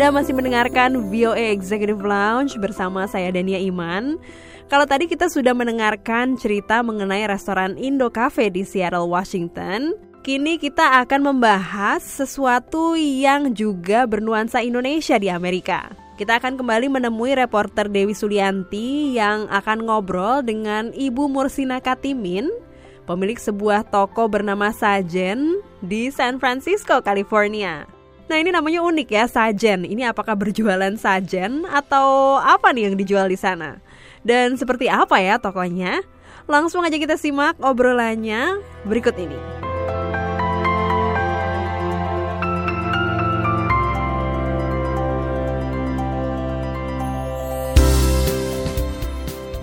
Anda masih mendengarkan VOA Executive Lounge bersama saya Dania Iman. Kalau tadi kita sudah mendengarkan cerita mengenai restoran Indo Cafe di Seattle, Washington, kini kita akan membahas sesuatu yang juga bernuansa Indonesia di Amerika. Kita akan kembali menemui reporter Dewi Sulianti yang akan ngobrol dengan Ibu Mursina Katimin, pemilik sebuah toko bernama Sajen di San Francisco, California. Nah ini namanya unik ya sajen. Ini apakah berjualan sajen atau apa nih yang dijual di sana? Dan seperti apa ya tokonya? Langsung aja kita simak obrolannya berikut ini.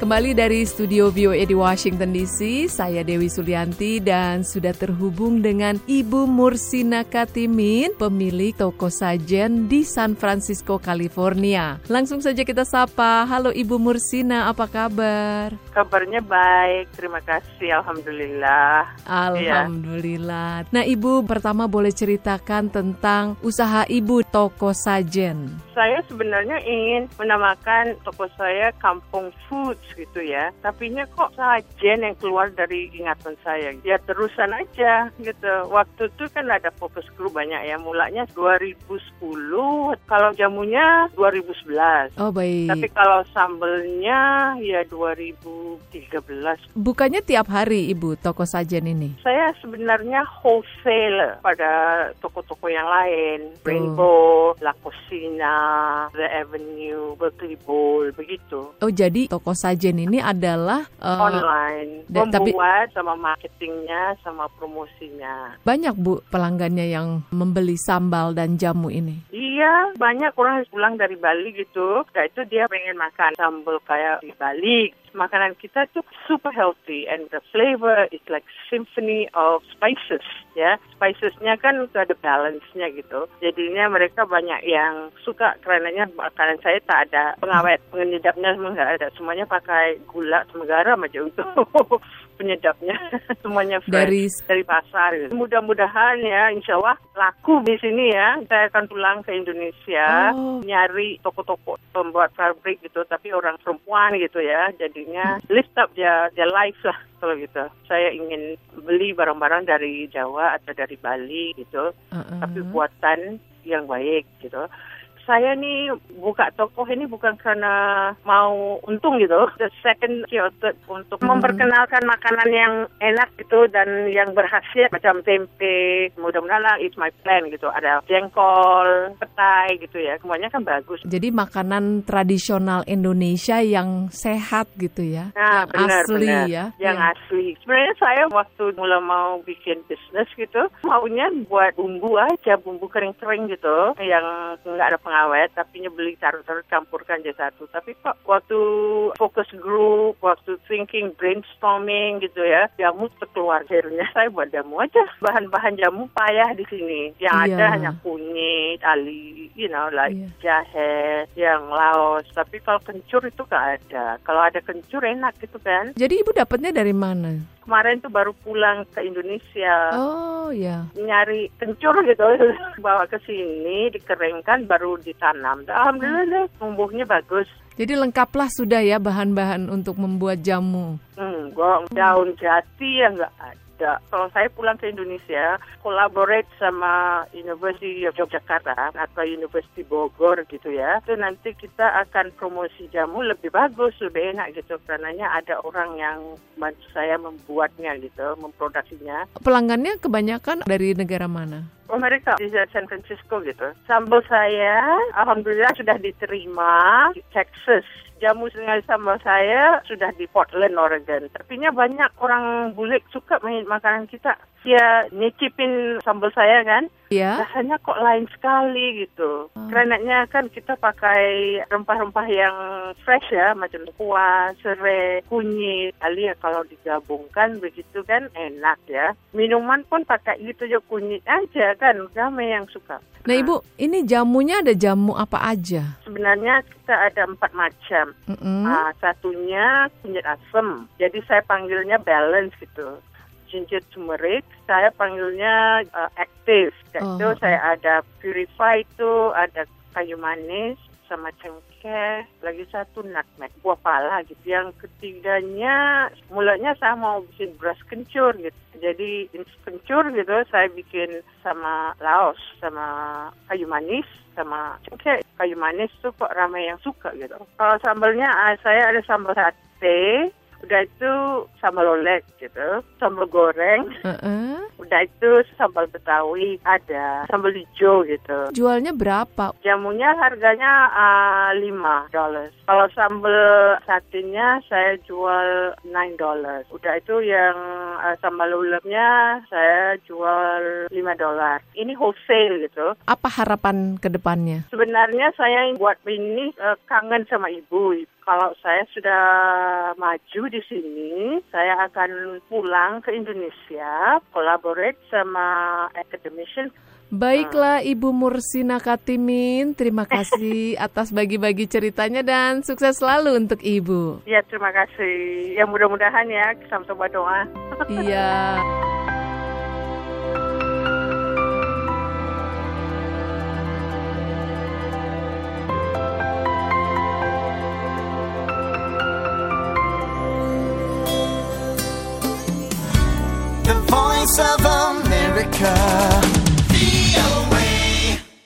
Kembali dari studio VOA di Washington DC, saya Dewi Sulianti dan sudah terhubung dengan Ibu Mursina Katimin, pemilik toko sajen di San Francisco, California. Langsung saja kita sapa. Halo Ibu Mursina, apa kabar? Kabarnya baik, terima kasih. Alhamdulillah. Alhamdulillah. Ya. Nah Ibu, pertama boleh ceritakan tentang usaha Ibu toko sajen. Saya sebenarnya ingin menamakan toko saya Kampung Foods gitu ya. Tapi kok sajen yang keluar dari ingatan saya. Ya terusan aja gitu. Waktu itu kan ada fokus group banyak ya. Mulanya 2010. Kalau jamunya 2011. Oh baik. Tapi kalau sambelnya ya 2013. Bukannya tiap hari Ibu toko sajen ini? Saya sebenarnya wholesale pada toko-toko yang lain. Oh. Rainbow, La Cocina, The Avenue, Berkeley Bowl, begitu. Oh jadi toko sajen Jen ini adalah uh, online, membuat tapi, sama marketingnya, sama promosinya. Banyak bu pelanggannya yang membeli sambal dan jamu ini. Iya, banyak orang pulang dari Bali gitu. Nah itu dia pengen makan sambal kayak di Bali. Makanan kita tuh super healthy and the flavor is like symphony of spices ya. Spicesnya kan udah ada balance-nya gitu. Jadinya mereka banyak yang suka karena makanan saya tak ada pengawet penyedapnya nggak ada. Semuanya pakai gula sama garam aja untuk penyedapnya semuanya fresh dari dari pasar gitu. mudah-mudahan ya insya Allah laku di sini ya saya akan pulang ke Indonesia oh. nyari toko-toko pembuat fabric gitu tapi orang perempuan gitu ya jadinya lift up dia dia life lah kalau gitu saya ingin beli barang-barang dari Jawa atau dari Bali gitu uh -uh. tapi buatan yang baik gitu saya nih buka toko ini bukan karena mau untung gitu. The second third untuk hmm. memperkenalkan makanan yang enak gitu dan yang berhasil macam tempe. Mudah-mudahan lah it's my plan gitu. Ada jengkol, petai gitu ya. Semuanya kan bagus. Jadi makanan tradisional Indonesia yang sehat gitu ya. Nah, yang benar, asli benar. ya. Yang ya. asli. Sebenarnya saya waktu mulai mau bikin bisnis gitu, maunya buat bumbu aja, bumbu kering-kering gitu yang nggak ada pengalaman pengawet tapi beli taruh-taruh campurkan jadi satu. Tapi kok waktu fokus group waktu thinking brainstorming gitu ya jamu keluar akhirnya saya buat jamu aja. Bahan-bahan jamu payah di sini. Yang yeah. ada hanya kunyit ali you know like yeah. jahe yang laos tapi kalau kencur itu gak ada kalau ada kencur enak gitu kan jadi ibu dapatnya dari mana kemarin tuh baru pulang ke Indonesia. Oh ya. Nyari kencur gitu, bawa ke sini dikeringkan baru ditanam. Alhamdulillah deh, tumbuhnya bagus. Jadi lengkaplah sudah ya bahan-bahan untuk membuat jamu. Hmm, gua daun jati ya nggak ada ada. Kalau saya pulang ke Indonesia, collaborate sama University of Yogyakarta atau University Bogor gitu ya, itu nanti kita akan promosi jamu lebih bagus, lebih enak gitu. Karena ada orang yang bantu saya membuatnya gitu, memproduksinya. Pelanggannya kebanyakan dari negara mana? Amerika di San Francisco gitu. Sambal saya, alhamdulillah sudah diterima di Texas jamu dengan sambal saya sudah di Portland, Oregon. Tapi banyak orang bule suka main makanan kita. Dia nyicipin sambal saya kan. Ya. rasanya kok lain sekali gitu. Kerenanya kan kita pakai rempah-rempah yang fresh ya, macam kuah, serai, kunyit. Ali ya kalau digabungkan begitu kan enak ya. Minuman pun pakai gitu aja kunyit aja kan, ramai yang suka. Nah, Ibu, ini jamunya ada jamu apa aja? Sebenarnya kita ada empat macam. Mm-mm. Ah, satunya kunyit asam, jadi saya panggilnya balance gitu. Ginger turmeric, saya panggilnya uh, active. Itu Oh. saya ada purify itu, ada kayu manis sama cengkeh, lagi satu nutmeg, buah pala gitu. Yang ketiganya, mulanya saya mau bikin beras kencur gitu. Jadi kencur gitu, saya bikin sama laos, sama kayu manis, sama cengkeh. Kayu manis tuh kok ramai yang suka gitu. Kalau sambalnya, ah, saya ada sambal sate, udah itu sambal lolek gitu, sambal goreng, Heeh. udah itu sambal betawi, ada sambal hijau gitu. Jualnya berapa? Jamunya harganya uh, 5 dollars. Kalau sambal satenya saya jual 9 dollars. Udah itu yang uh, sambal ulepnya saya jual 5 dolar. Ini wholesale gitu. Apa harapan ke depannya? Sebenarnya saya buat ini uh, kangen sama ibu. Kalau saya sudah maju di sini, saya akan pulang ke Indonesia, collaborate sama academician Baiklah Ibu Mursina Katimin, terima kasih atas bagi-bagi ceritanya dan sukses selalu untuk Ibu. Ya terima kasih. Ya mudah-mudahan ya sama-sama doa. Iya. voice of America.